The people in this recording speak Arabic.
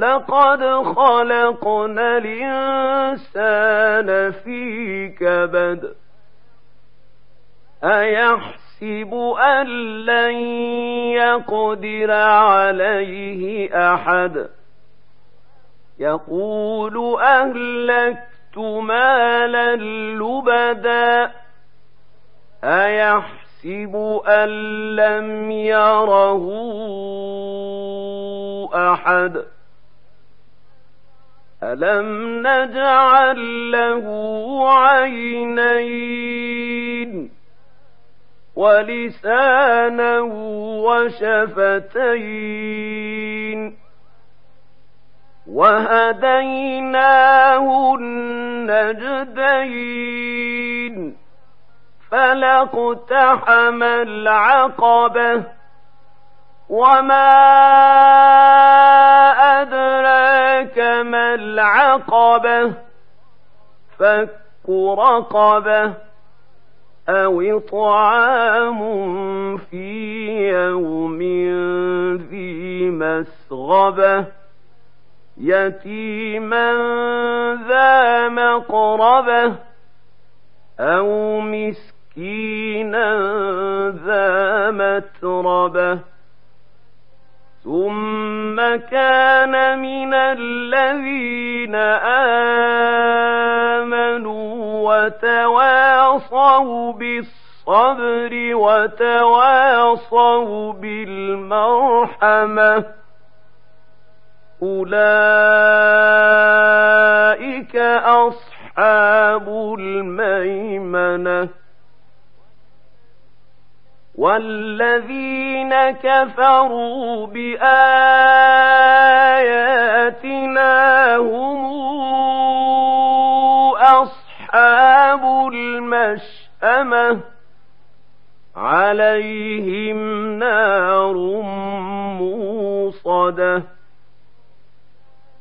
لقد خلقنا الإنسان في كبد. أيحسب أن لن يقدر عليه أحد؟ يقول أهلكت مالا لبدا. أيحسب أن لم يره أحد؟ ألم نجعل له عينين ولسانا وشفتين وهديناه النجدين فلاقتحم العقبة وما العقبة فك رقبة أو إطعام في يوم ذي مسغبة. يتيما ذا مقربة أو مسكينا ذا متربة. ثم كان من الذين آمنوا وتواصوا بالصبر وتواصوا بالمرحمة. أولئك أصحاب الميمنة. والذين كفروا بآياتنا هم أصحاب المشأمة. عليهم نار موصدة.